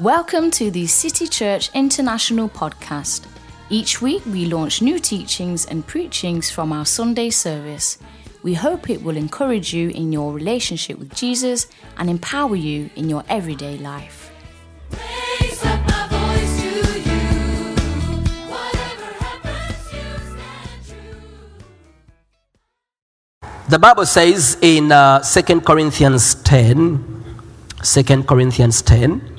Welcome to the City Church International podcast. Each week we launch new teachings and preachings from our Sunday service. We hope it will encourage you in your relationship with Jesus and empower you in your everyday life. Raise up my voice to you. Whatever happens, you stand true. The Bible says in uh, 2 Corinthians 10, 2 Corinthians 10,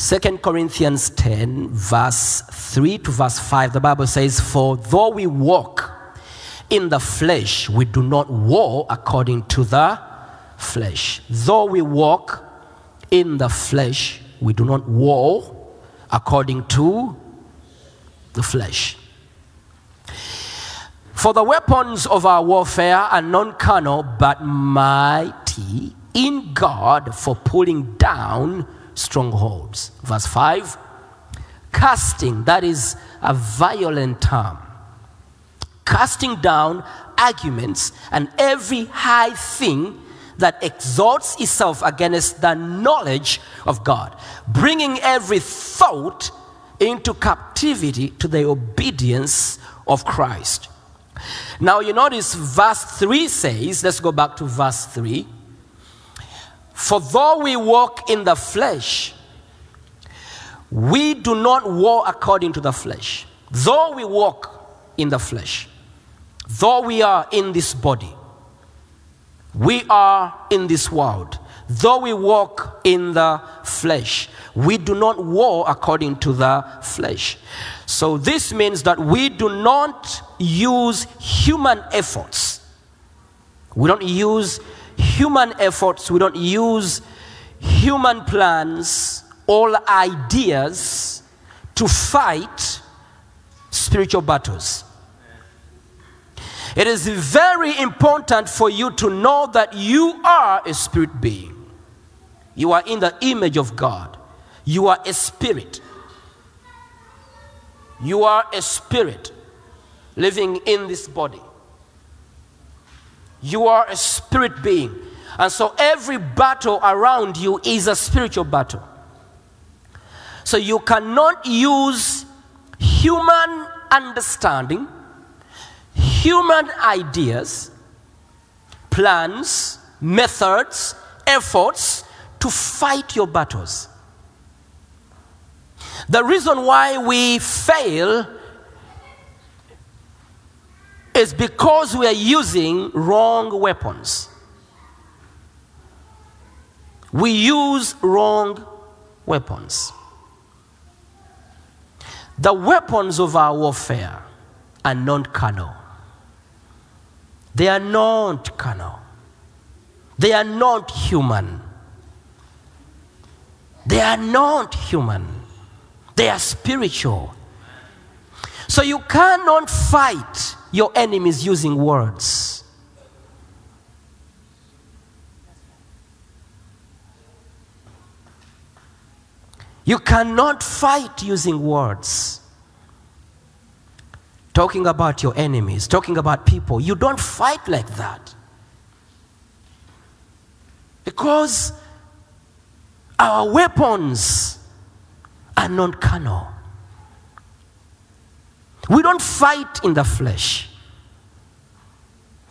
2 Corinthians 10, verse 3 to verse 5, the Bible says, For though we walk in the flesh, we do not war according to the flesh. Though we walk in the flesh, we do not war according to the flesh. For the weapons of our warfare are non carnal, but mighty in God for pulling down strongholds. Verse 5 Casting, that is a violent term. Casting down arguments and every high thing that exalts itself against the knowledge of God, bringing every thought into captivity to the obedience of Christ. Now, you notice verse 3 says, let's go back to verse 3. For though we walk in the flesh, we do not war according to the flesh. Though we walk in the flesh, though we are in this body, we are in this world. Though we walk in the flesh, we do not war according to the flesh. So, this means that we do not use human efforts. We don't use human efforts, we don't use human plans, all ideas to fight spiritual battles. It is very important for you to know that you are a spirit being. You are in the image of God. You are a spirit. You are a spirit living in this body. You are a spirit being. And so every battle around you is a spiritual battle. So you cannot use human understanding, human ideas, plans, methods, efforts to fight your battles. The reason why we fail is because we are using wrong weapons. We use wrong weapons. The weapons of our warfare are non carnal. They are not carnal. They are not human. They are not human. They are spiritual. So you cannot fight your enemies using words. You cannot fight using words. Talking about your enemies, talking about people, you don't fight like that. Because our weapons are non carnal. We don't fight in the flesh.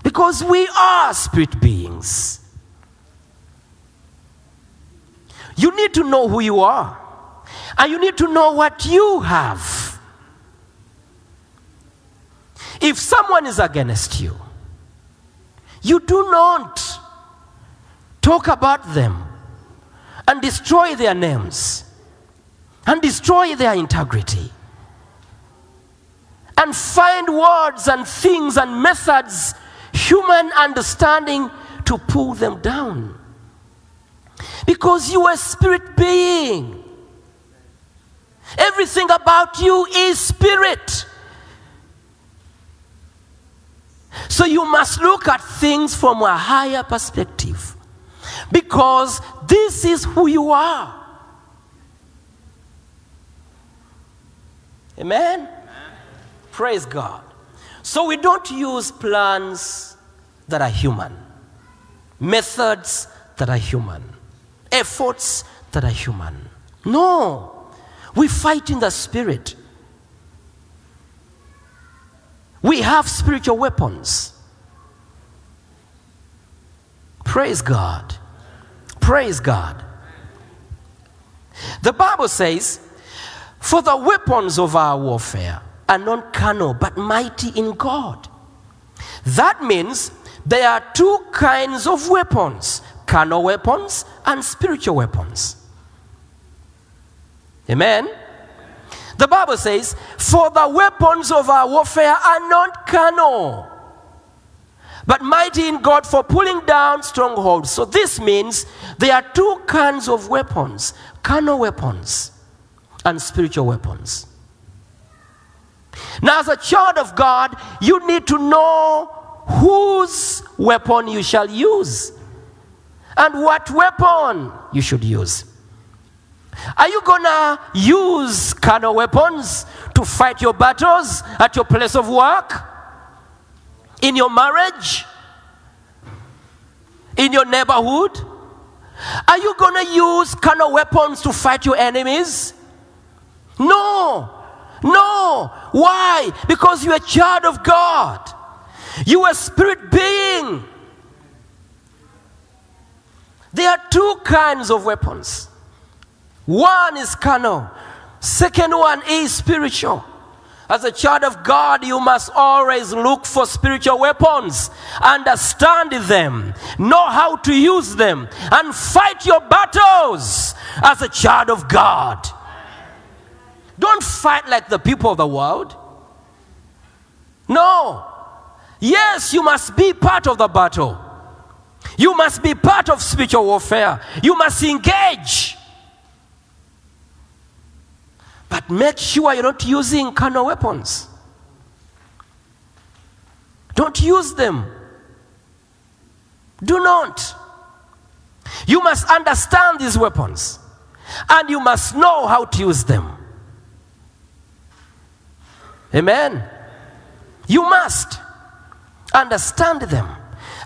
Because we are spirit beings. You need to know who you are. And you need to know what you have. If someone is against you, you do not talk about them and destroy their names and destroy their integrity and find words and things and methods, human understanding to pull them down. Because you are a spirit being. Everything about you is spirit. So you must look at things from a higher perspective. Because this is who you are. Amen? Praise God. So we don't use plans that are human, methods that are human, efforts that are human. No. We fight in the spirit. We have spiritual weapons. Praise God. Praise God. The Bible says, For the weapons of our warfare are not carnal, but mighty in God. That means there are two kinds of weapons carnal weapons and spiritual weapons. Amen. The Bible says, For the weapons of our warfare are not carnal, but mighty in God for pulling down strongholds. So this means there are two kinds of weapons carnal weapons and spiritual weapons. Now, as a child of God, you need to know whose weapon you shall use and what weapon you should use. Are you gonna use carnal weapons to fight your battles at your place of work? In your marriage? In your neighborhood? Are you gonna use carnal weapons to fight your enemies? No. No. Why? Because you're a child of God. You are a spirit being. There are two kinds of weapons. One is carnal, second one is spiritual. As a child of God, you must always look for spiritual weapons, understand them, know how to use them, and fight your battles as a child of God. Don't fight like the people of the world. No. Yes, you must be part of the battle. You must be part of spiritual warfare. You must engage. But make sure you're not using carnal weapons. Don't use them. Do not. You must understand these weapons and you must know how to use them. Amen. You must understand them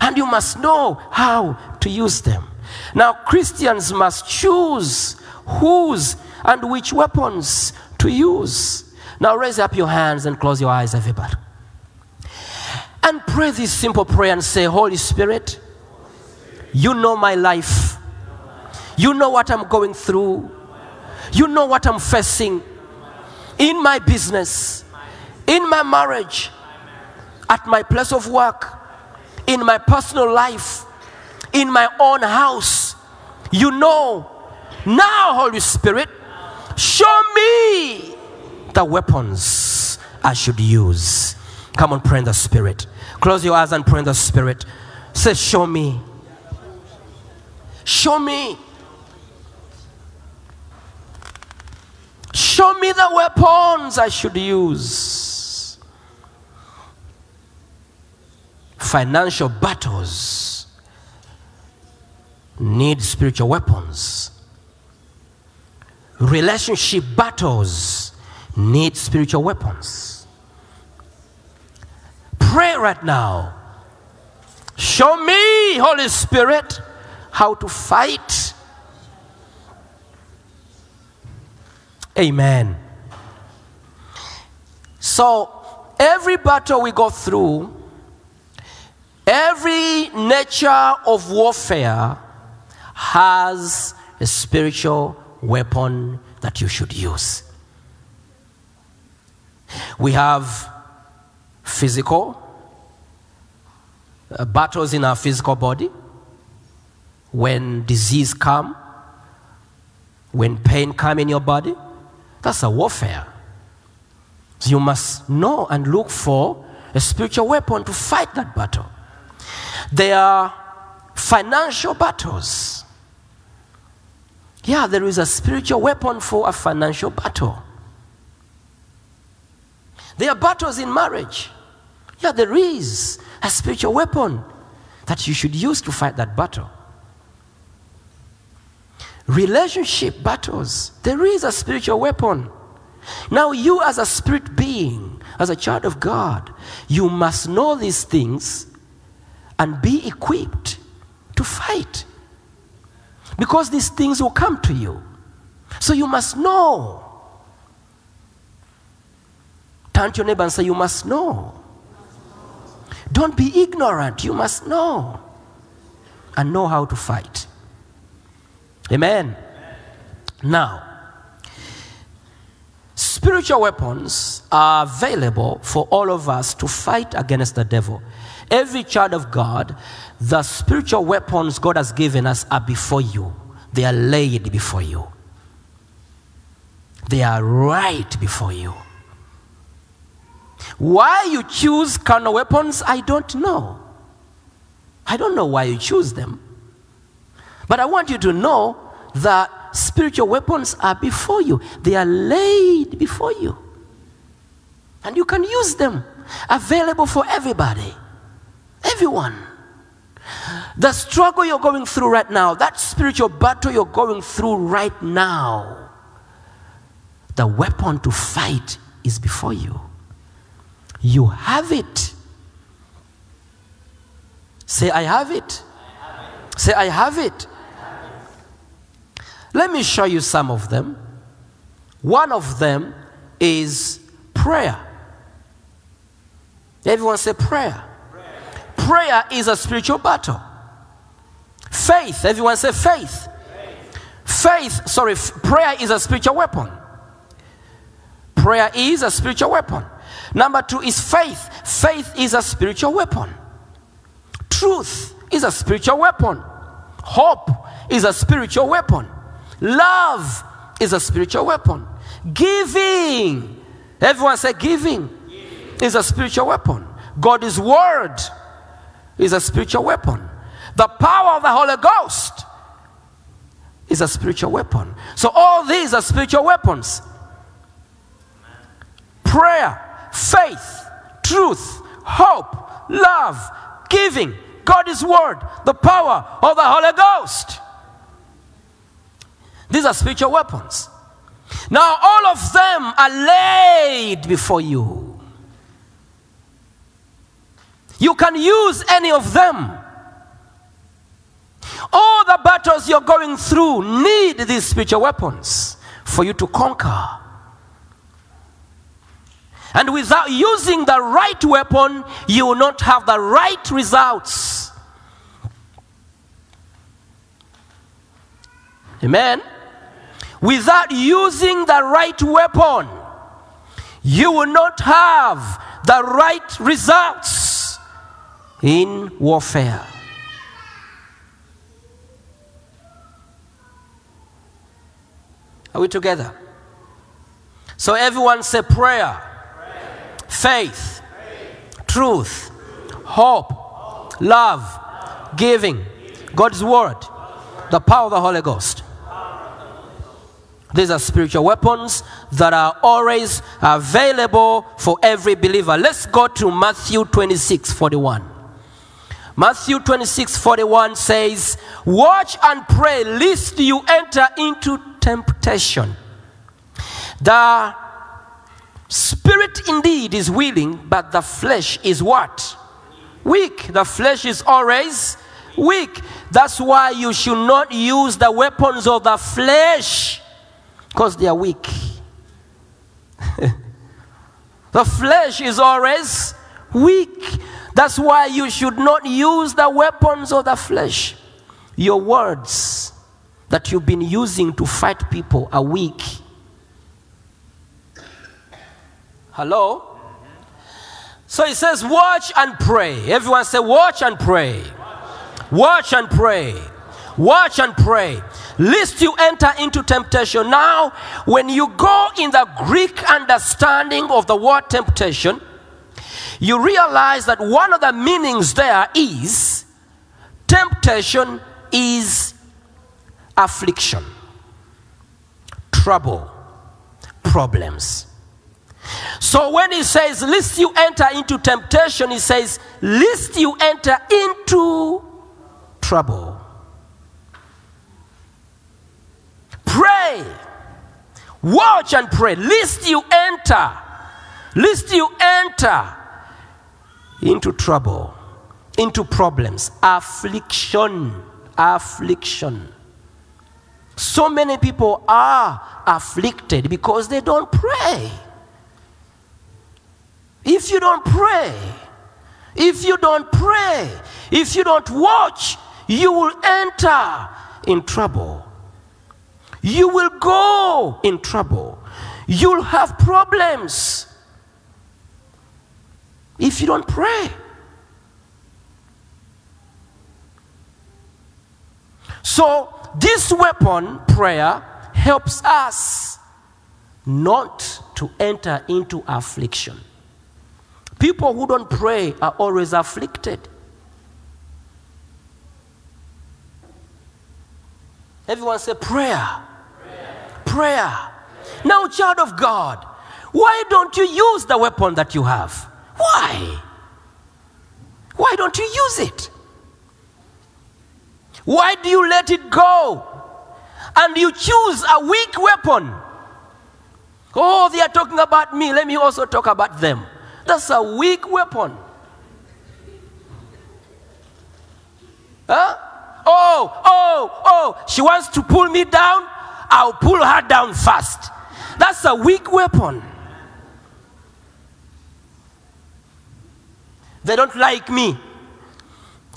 and you must know how to use them. Now, Christians must choose whose and which weapons to use. Now, raise up your hands and close your eyes, everybody. And pray this simple prayer and say, Holy Spirit, you know my life. You know what I'm going through. You know what I'm facing in my business, in my marriage, at my place of work, in my personal life, in my own house. You know. Now, Holy Spirit, show me the weapons I should use. Come on, pray in the Spirit. Close your eyes and pray in the Spirit. Say, Show me. Show me. Show me the weapons I should use. Financial battles need spiritual weapons. Relationship battles need spiritual weapons. Pray right now. Show me, Holy Spirit, how to fight. Amen. So, every battle we go through, every nature of warfare has a spiritual weapon that you should use. We have physical uh, battles in our physical body when disease come when pain come in your body that's a warfare so you must know and look for a spiritual weapon to fight that battle there are financial battles yeah there is a spiritual weapon for a financial battle there are battles in marriage. Yeah, there is a spiritual weapon that you should use to fight that battle. Relationship battles, there is a spiritual weapon. Now, you as a spirit being, as a child of God, you must know these things and be equipped to fight. Because these things will come to you. So you must know. Turn to your neighbor and say, You must know. Don't be ignorant. You must know. And know how to fight. Amen. Now, spiritual weapons are available for all of us to fight against the devil. Every child of God, the spiritual weapons God has given us are before you, they are laid before you, they are right before you. Why you choose carnal weapons, I don't know. I don't know why you choose them. But I want you to know that spiritual weapons are before you, they are laid before you. And you can use them, available for everybody, everyone. The struggle you're going through right now, that spiritual battle you're going through right now, the weapon to fight is before you. You have it. Say, I have it. Say, I have it. Let me show you some of them. One of them is prayer. Everyone say prayer. Prayer is a spiritual battle. Faith. Everyone say faith. Faith, sorry, f- prayer is a spiritual weapon. Prayer is a spiritual weapon. Number two is faith. Faith is a spiritual weapon. Truth is a spiritual weapon. Hope is a spiritual weapon. Love is a spiritual weapon. Giving, everyone say giving, is a spiritual weapon. God's word is a spiritual weapon. The power of the Holy Ghost is a spiritual weapon. So all these are spiritual weapons. Prayer, faith, truth, hope, love, giving, God's word, the power of the Holy Ghost. These are spiritual weapons. Now, all of them are laid before you. You can use any of them. All the battles you're going through need these spiritual weapons for you to conquer. And without using the right weapon, you will not have the right results. Amen. Without using the right weapon, you will not have the right results in warfare. Are we together? So everyone say prayer, faith, truth, hope, love, giving, God's word, the power of the Holy Ghost. These are spiritual weapons that are always available for every believer. Let's go to Matthew 26 41. Matthew 26 41 says, Watch and pray lest you enter into temptation. The spirit indeed is willing, but the flesh is what? Weak. The flesh is always weak. That's why you should not use the weapons of the flesh because they are weak. the flesh is always weak. That's why you should not use the weapons of the flesh. Your words that you've been using to fight people are weak. Hello? So he says, watch and pray. Everyone say, watch and pray. Watch and pray. Watch and pray. Lest you enter into temptation. Now, when you go in the Greek understanding of the word temptation, you realize that one of the meanings there is temptation is affliction, trouble, problems. So when he says, lest you enter into temptation, he says, lest you enter into trouble. Pray. Watch and pray. Lest you enter. Lest you enter into trouble, into problems, affliction, affliction. So many people are afflicted because they don't pray. If you don't pray, if you don't pray, if you don't watch, you will enter in trouble. You will go in trouble. You'll have problems if you don't pray. So, this weapon, prayer, helps us not to enter into affliction. People who don't pray are always afflicted. Everyone say prayer. Prayer. Now, child of God, why don't you use the weapon that you have? Why? Why don't you use it? Why do you let it go? And you choose a weak weapon. Oh, they are talking about me. Let me also talk about them. That's a weak weapon. Huh? Oh, oh, oh, she wants to pull me down. I'll pull her down fast. That's a weak weapon. They don't like me.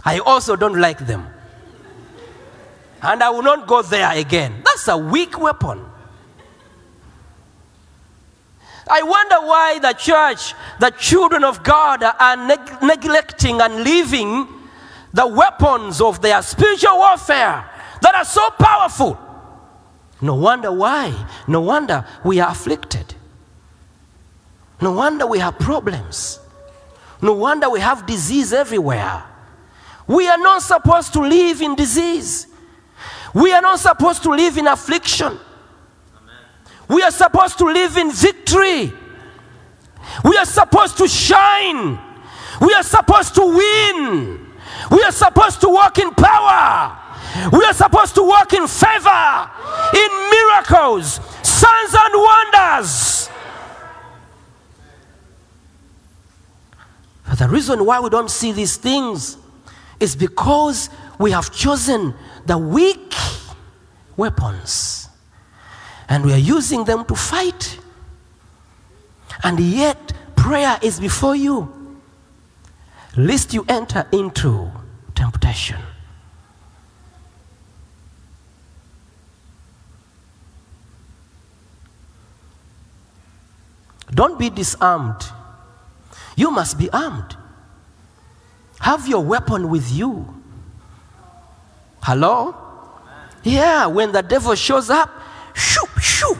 I also don't like them. And I will not go there again. That's a weak weapon. I wonder why the church, the children of God, are neg- neglecting and leaving the weapons of their spiritual warfare that are so powerful. No wonder why. No wonder we are afflicted. No wonder we have problems. No wonder we have disease everywhere. We are not supposed to live in disease. We are not supposed to live in affliction. We are supposed to live in victory. We are supposed to shine. We are supposed to win. We are supposed to walk in power. We are supposed to walk in favor, in miracles, signs, and wonders. But the reason why we don't see these things is because we have chosen the weak weapons and we are using them to fight. And yet, prayer is before you, lest you enter into temptation. Don't be disarmed. You must be armed. Have your weapon with you. Hello? Yeah, when the devil shows up, shoo, shoo.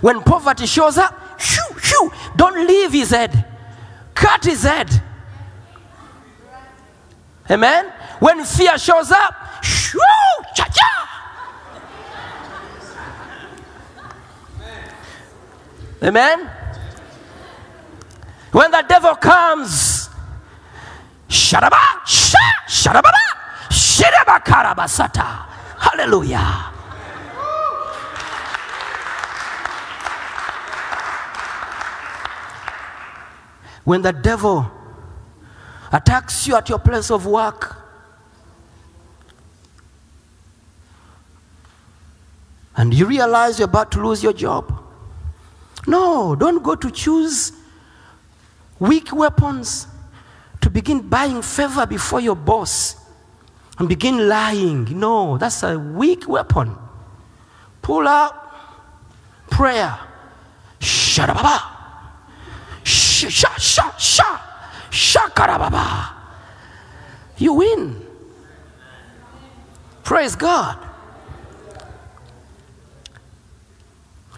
When poverty shows up, shoo, shoo. Don't leave his head. Cut his head. Amen? When fear shows up, shoo, cha cha. Amen? When the devil comes. Hallelujah. When the devil attacks you at your place of work, and you realize you're about to lose your job, no, don't go to choose weak weapons to begin buying favor before your boss and begin lying. No, that's a weak weapon. Pull out prayer. Shadababa. Sha sha sha sha. Shakarababa. You win. Praise God.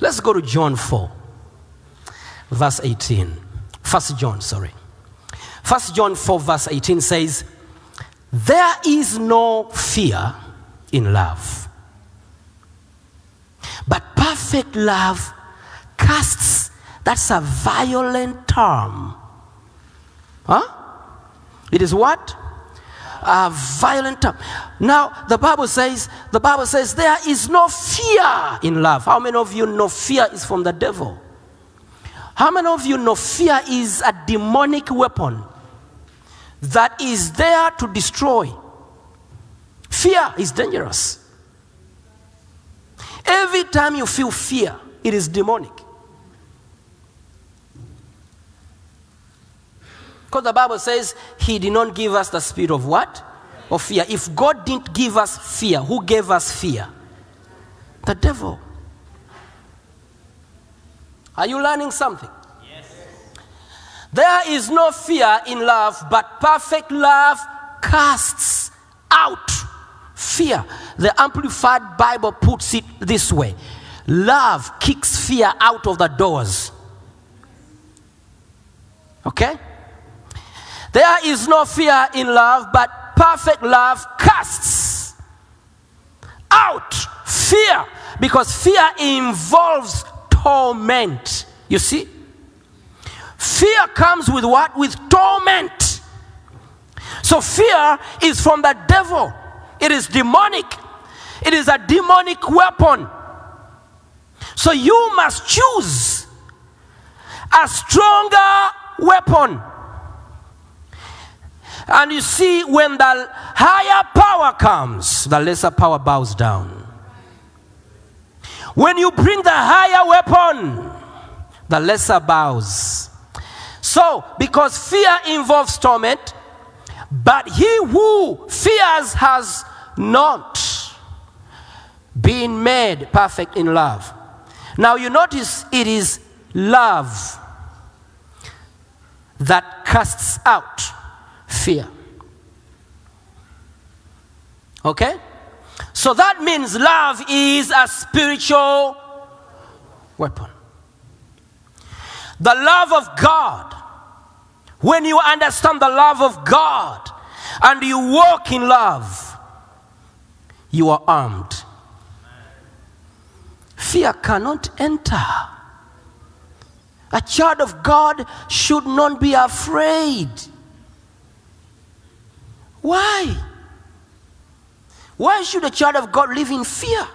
Let's go to John 4, verse 18. First John, sorry. First John 4, verse 18 says, There is no fear in love, but perfect love casts, that's a violent term. Huh? It is what? A violent term. Now, the Bible says, the Bible says there is no fear in love. How many of you know fear is from the devil? How many of you know fear is a demonic weapon that is there to destroy? Fear is dangerous. Every time you feel fear, it is demonic. Because the Bible says he did not give us the spirit of what? Of fear. If God didn't give us fear, who gave us fear? The devil. Are you learning something? Yes. There is no fear in love, but perfect love casts out fear. The Amplified Bible puts it this way love kicks fear out of the doors. Okay? There is no fear in love, but perfect love casts out fear because fear involves torment. You see? Fear comes with what? With torment. So fear is from the devil. It is demonic. It is a demonic weapon. So you must choose a stronger weapon. And you see, when the higher power comes, the lesser power bows down. When you bring the higher weapon, the lesser bows. So, because fear involves torment, but he who fears has not been made perfect in love. Now, you notice it is love that casts out fear. Okay? So that means love is a spiritual weapon. The love of God. When you understand the love of God and you walk in love, you are armed. Fear cannot enter. A child of God should not be afraid. Why? Why should a child of God live in fear?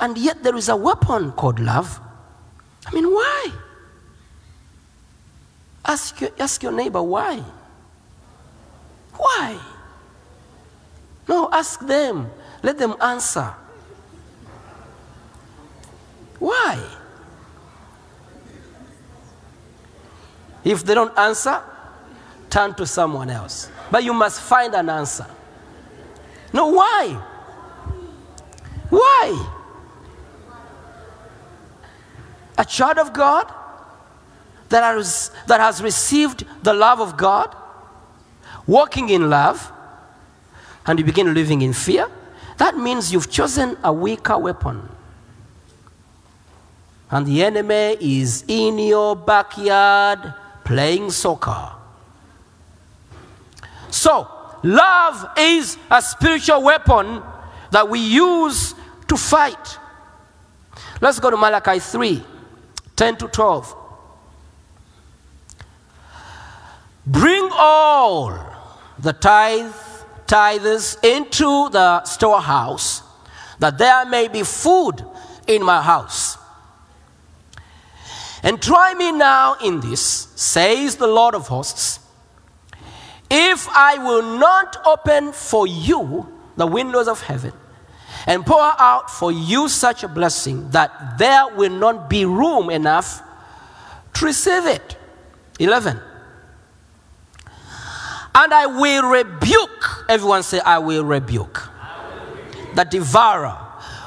And yet there is a weapon called love. I mean, why? Ask your, ask your neighbor why. Why? No, ask them. Let them answer. Why? If they don't answer, turn to someone else. But you must find an answer. No, why? Why? A child of God that has, that has received the love of God, walking in love, and you begin living in fear, that means you've chosen a weaker weapon. And the enemy is in your backyard playing soccer. So, love is a spiritual weapon that we use to fight. Let's go to Malachi 3 10 to 12. Bring all the tithe, tithers into the storehouse, that there may be food in my house. And try me now in this, says the Lord of hosts, if I will not open for you the windows of heaven and pour out for you such a blessing that there will not be room enough to receive it. 11. And I will rebuke, everyone say, I will rebuke, the devourer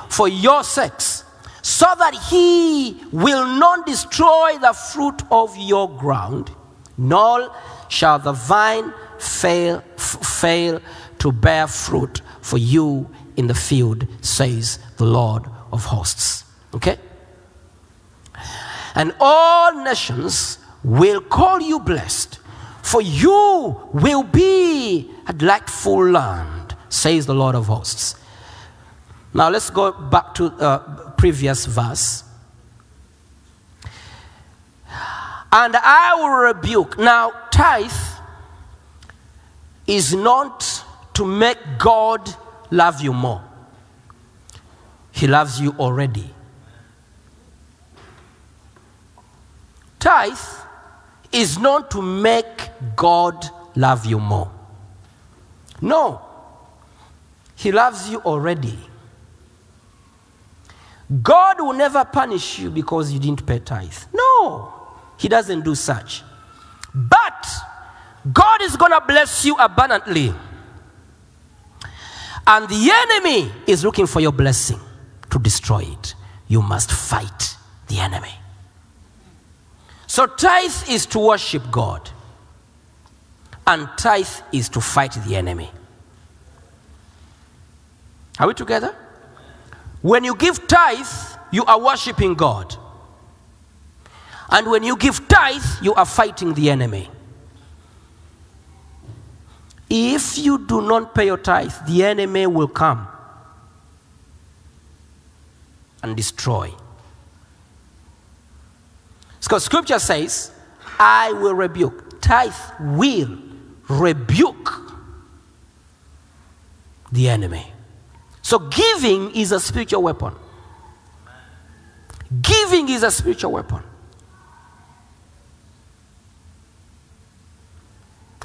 for your sakes, so that he will not destroy the fruit of your ground, nor shall the vine fail, f- fail to bear fruit for you in the field, says the Lord of hosts. Okay? And all nations will call you blessed, for you will be a delightful land, says the Lord of hosts. Now let's go back to uh, previous verse. And I will rebuke. Now, tithe is not to make God love you more. He loves you already. Tithe is not to make God love you more. No. He loves you already. God will never punish you because you didn't pay tithe. No, He doesn't do such. But God is going to bless you abundantly. And the enemy is looking for your blessing to destroy it. You must fight the enemy. So, tithe is to worship God, and tithe is to fight the enemy. Are we together? When you give tithe, you are worshiping God. And when you give tithe, you are fighting the enemy. If you do not pay your tithe, the enemy will come and destroy. Because scripture says, I will rebuke. Tithe will rebuke the enemy. So giving is a spiritual weapon. Giving is a spiritual weapon.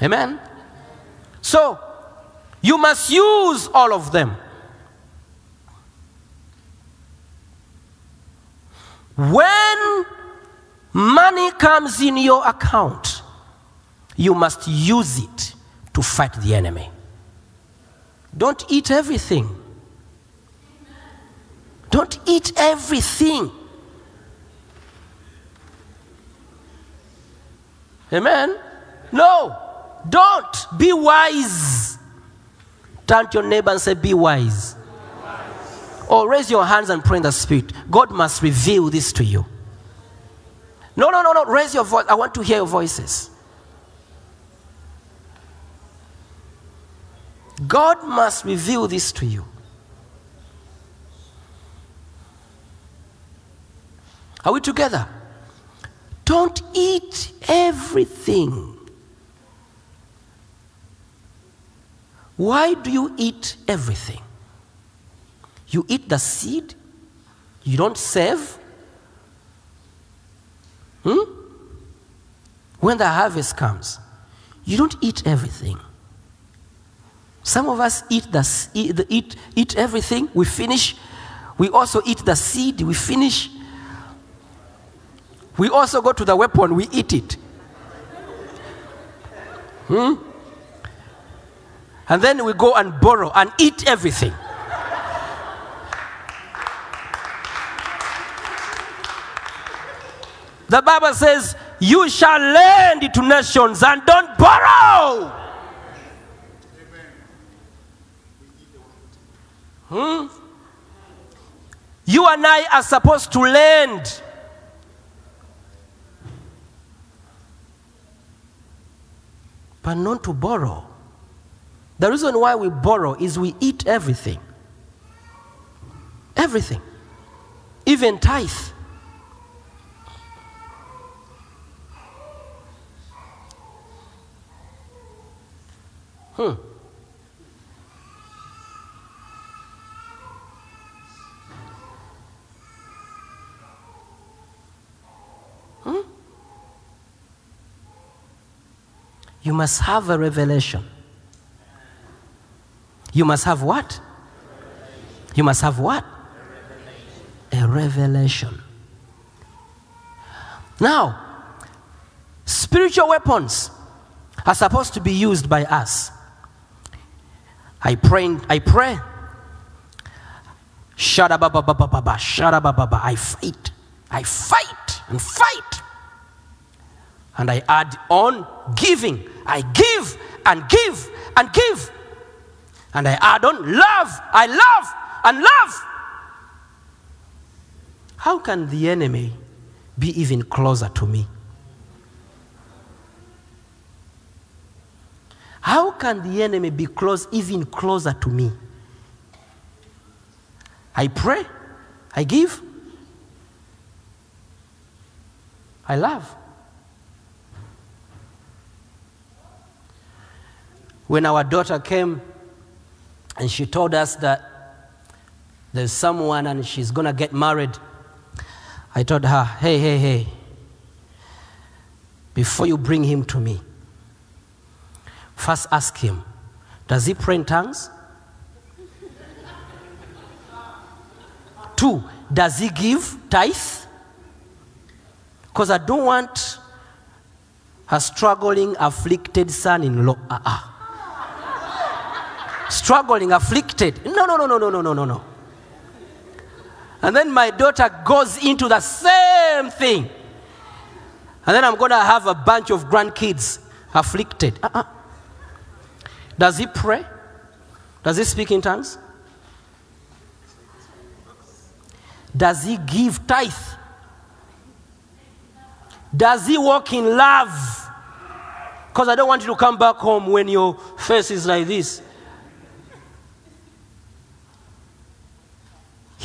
Amen. So you must use all of them. When money comes in your account, you must use it to fight the enemy. Don't eat everything. Don't eat everything. Amen? No, don't. Be wise. Turn to your neighbor and say, Be wise. Or raise your hands and pray in the spirit. God must reveal this to you. No, no, no, no. Raise your voice. I want to hear your voices. God must reveal this to you. Are we together? Don't eat everything. Why do you eat everything? You eat the seed, you don't save. Hmm? When the harvest comes, you don't eat everything. Some of us eat, the, eat, eat, eat everything, we finish. We also eat the seed, we finish. We also go to the weapon, we eat it. Hmm? And then we go and borrow and eat everything. The Bible says, You shall lend to nations and don't borrow. Hmm? You and I are supposed to lend. But not to borrow. The reason why we borrow is we eat everything. Everything. Even tithe. Hmm. Hmm? You must have a revelation. You must have what? You must have what? A revelation. Now, spiritual weapons are supposed to be used by us. I pray, I pray. Shada ba ba ba ba ba ba. Shada ba ba ba. I fight. I fight and fight. And I add on giving. I give and give and give. And I add on love. I love and love. How can the enemy be even closer to me? How can the enemy be close, even closer to me? I pray, I give, I love. When our daughter came and she told us that there's someone and she's gonna get married, I told her, hey, hey, hey, before you bring him to me, first ask him, does he pray in tongues? Two, Does he give tithe? Because I don't want a struggling, afflicted son in law. Uh-uh. Struggling, afflicted. No, no, no, no, no, no, no, no, no. And then my daughter goes into the same thing. And then I'm going to have a bunch of grandkids afflicted. Uh-uh. Does he pray? Does he speak in tongues? Does he give tithe? Does he walk in love? Because I don't want you to come back home when your face is like this.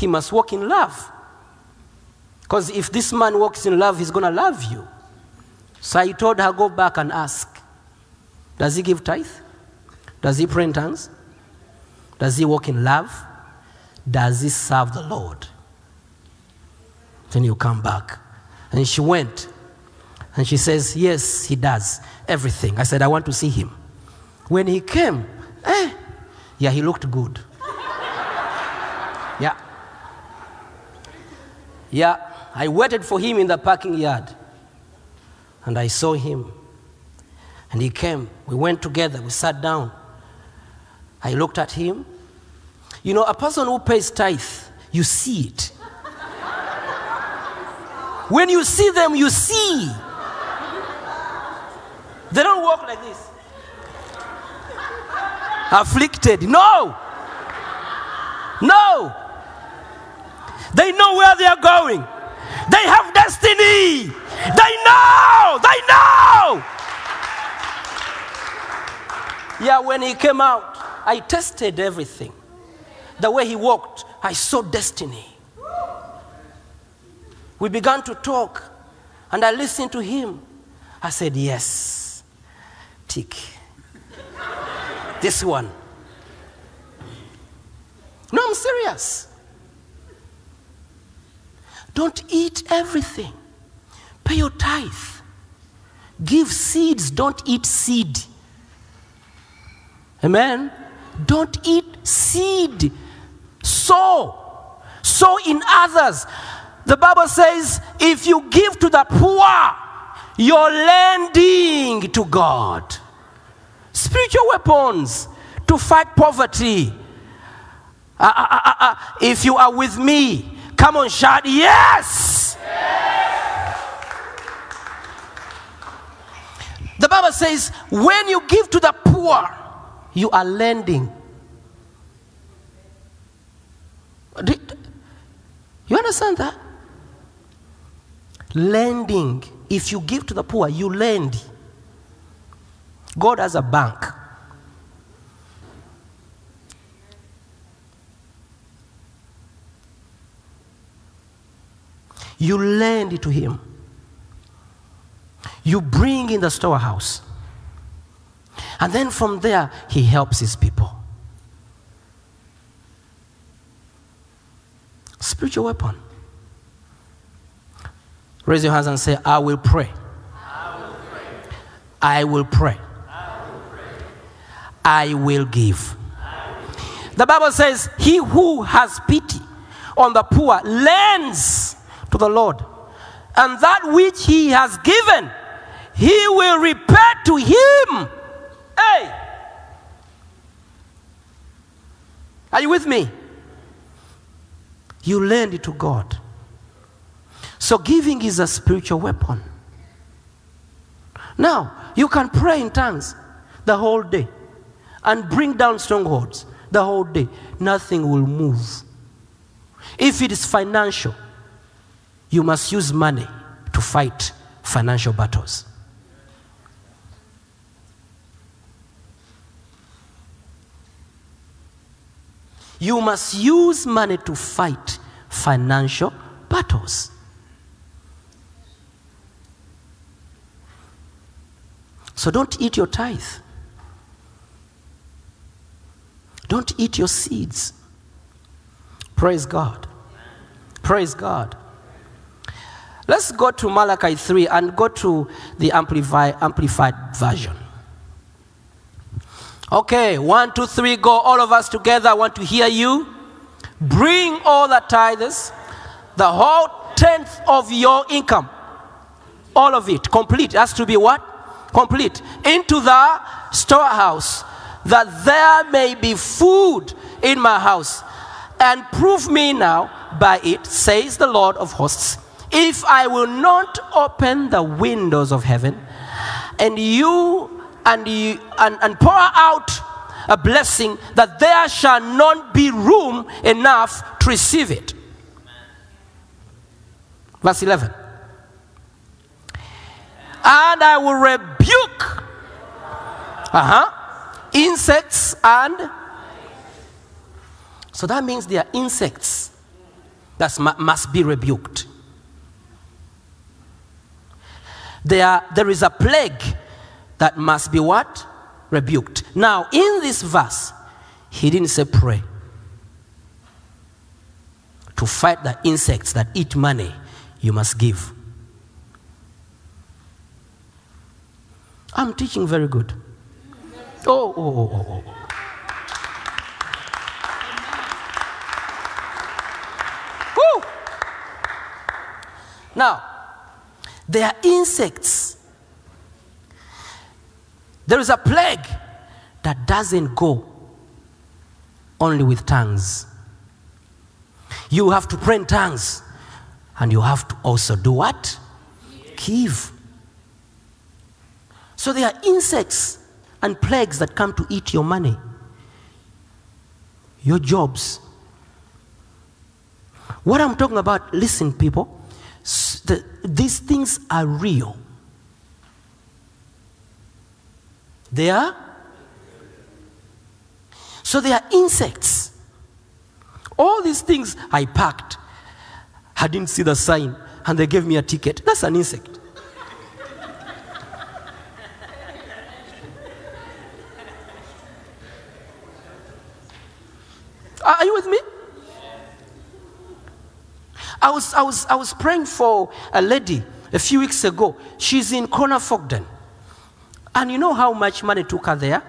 He must walk in love. Because if this man walks in love, he's going to love you. So I told her, go back and ask. Does he give tithe? Does he pray in tongues? Does he walk in love? Does he serve the Lord? Then you come back. And she went. And she says, Yes, he does everything. I said, I want to see him. When he came, eh, yeah, he looked good. yeah. Yeah, I waited for him in the parking yard. And I saw him. And he came. We went together. We sat down. I looked at him. You know, a person who pays tithe, you see it. when you see them, you see. They don't walk like this. Afflicted. No. No. They know where they are going. They have destiny. They know. They know. Yeah, when he came out, I tested everything. The way he walked, I saw destiny. We began to talk, and I listened to him. I said, Yes, tick. this one. No, I'm serious. Don't eat everything. Pay your tithe. Give seeds, don't eat seed. Amen. Don't eat seed. Sow. Sow in others. The Bible says if you give to the poor, you're lending to God. Spiritual weapons to fight poverty. Ah, ah, ah. If you are with me, come on, shout yes. The Bible says when you give to the poor, you are lending. You understand that? Lending. If you give to the poor, you lend. God has a bank. You lend it to Him. You bring in the storehouse. And then from there, He helps His people. Spiritual weapon. Raise your hands and say, I will pray. I will pray. I will give. The Bible says, He who has pity on the poor lends to the Lord. And that which He has given, He will repay to Him. Hey! Are you with me? You lend it to God. So giving is a spiritual weapon. Now, you can pray in tongues the whole day and bring down strongholds the whole day. Nothing will move. If it is financial, you must use money to fight financial battles. You must use money to fight financial battles. So don't eat your tithe. Don't eat your seeds. Praise God. Praise God. Let's go to Malachi 3 and go to the amplified, amplified version. Okay, one, two, three, go. All of us together. I want to hear you. Bring all the tithes The whole tenth of your income. All of it. Complete. Has to be what? Complete. Into the storehouse. That there may be food in my house. And prove me now by it, says the Lord of hosts, if I will not open the windows of heaven and you and you and, and pour out a blessing that there shall not be room enough to receive it. Verse 11. And I will rebuke uh-huh, insects and so that means there are insects that must be rebuked. There, there is a plague that must be what? Rebuked. Now, in this verse, he didn't say pray. To fight the insects that eat money, you must give. I'm teaching very good. Oh, oh, oh, oh, oh. Now, there are insects. There is a plague that doesn't go only with tongues. You have to pray in tongues, and you have to also do what? Give. So there are insects and plagues that come to eat your money, your jobs. What I'm talking about, listen, people, the, these things are real. They are? So they are insects. All these things I packed. I didn't see the sign and they gave me a ticket. That's an insect. Are are you with me? I was, I, was, I was praying for a lady a few weeks ago. She's in Kronofogden. And you know how much money took her there?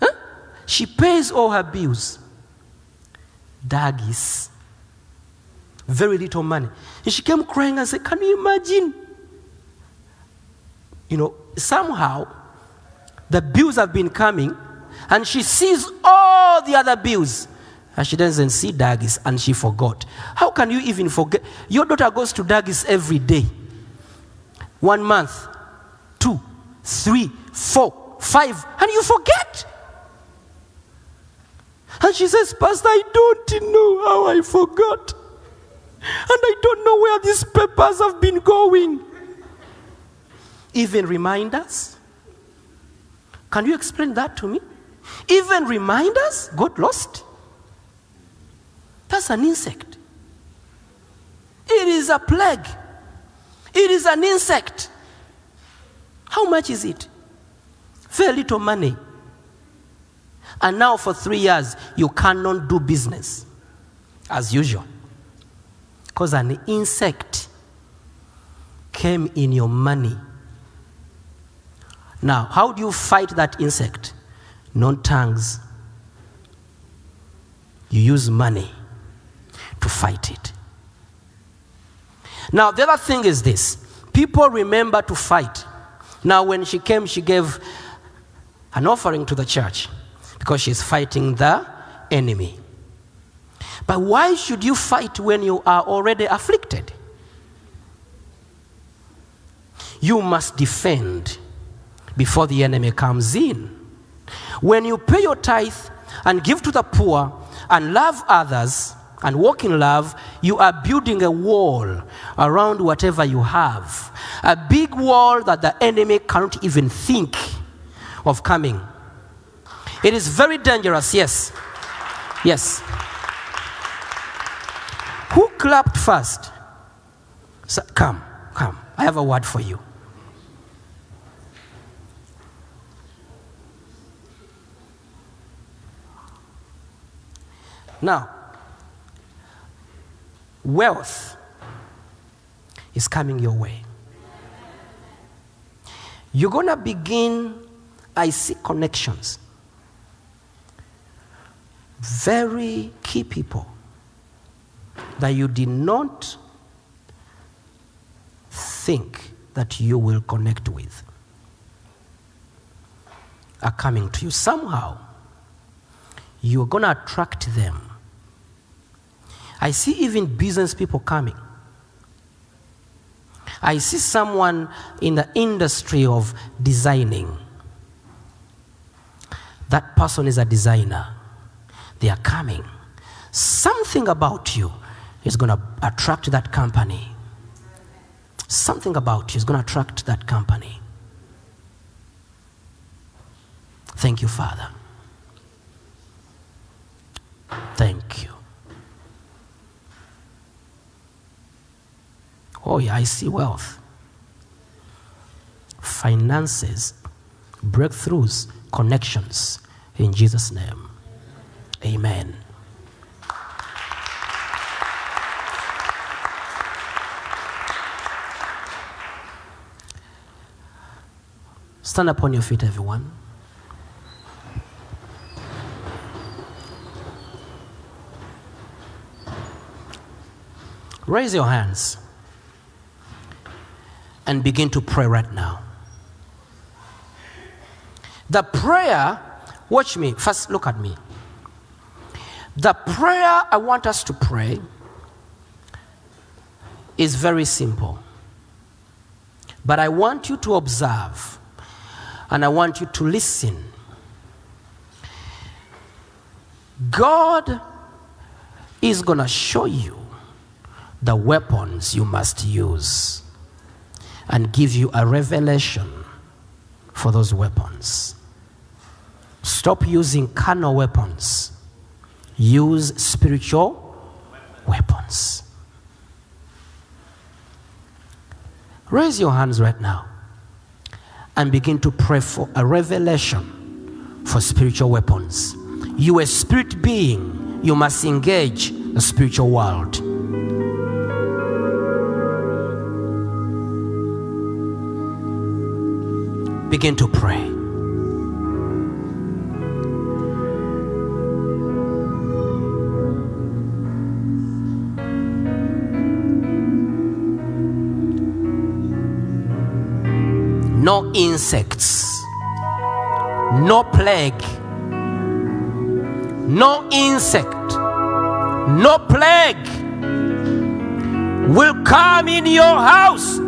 Huh? She pays all her bills. Dagis. Very little money. And she came crying and said, Can you imagine? You know, somehow the bills have been coming and she sees all the other bills and she doesn't see Dagis and she forgot. How can you even forget? Your daughter goes to Dagis every day. One month, two, three, four, five, and you forget. And she says, Pastor, I don't know how I forgot. And I don't know where these papers have been going. Even reminders? Can you explain that to me? Even reminders got lost? That's an insect. It is a plague. It is an insect. How much is it? Very little money. And now, for three years, you cannot do business as usual. Because an insect came in your money. Now, how do you fight that insect? Not tongues. You use money to fight it. Now, the other thing is this people remember to fight. Now, when she came, she gave an offering to the church because she's fighting the enemy. But why should you fight when you are already afflicted? You must defend before the enemy comes in. When you pay your tithe and give to the poor and love others and walk in love, you are building a wall around whatever you have. A big wall that the enemy can't even think of coming. It is very dangerous, yes. Yes. Who clapped first? So, come, come. I have a word for you. Now, wealth is coming your way. You're going to begin, I see connections. Very key people that you did not think that you will connect with are coming to you. Somehow, you're going to attract them. I see even business people coming. I see someone in the industry of designing. That person is a designer. They are coming. Something about you is going to attract that company. Something about you is going to attract that company. Thank you, Father. Thank you. Oh, yeah, I see wealth, finances, breakthroughs, connections in Jesus' name. Amen. Stand upon your feet, everyone. Raise your hands and begin to pray right now. The prayer, watch me, first look at me. The prayer I want us to pray is very simple. But I want you to observe and I want you to listen. God is going to show you the weapons you must use and give you a revelation for those weapons. Stop using carnal weapons, use spiritual weapons. Raise your hands right now and begin to pray for a revelation for spiritual weapons. You, a spirit being, you must engage the spiritual world. Begin to pray. No insects, no plague, no insect, no plague will come in your house.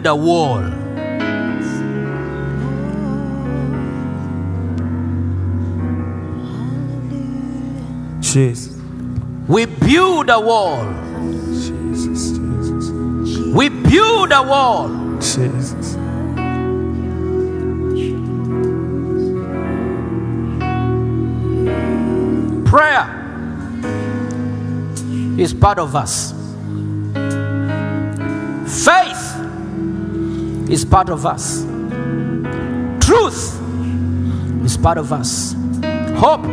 Build a wall. Jesus. We build a wall. Jesus. Jesus. We build a wall. Jesus. Prayer is part of us. Is part of us. Truth is part of us. Hope,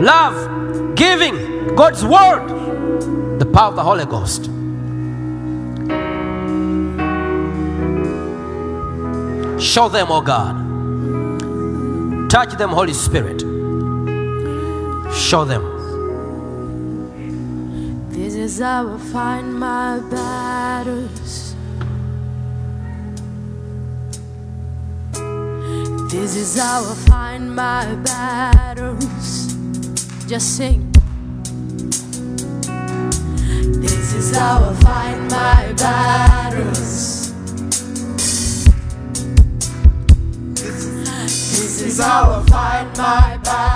love, giving, God's word, the power of the Holy Ghost. Show them, oh God. Touch them, Holy Spirit. Show them. This is how I find my battles. This is how I find my battles. Just sing. This is how I find my battles. This is how I find my battles.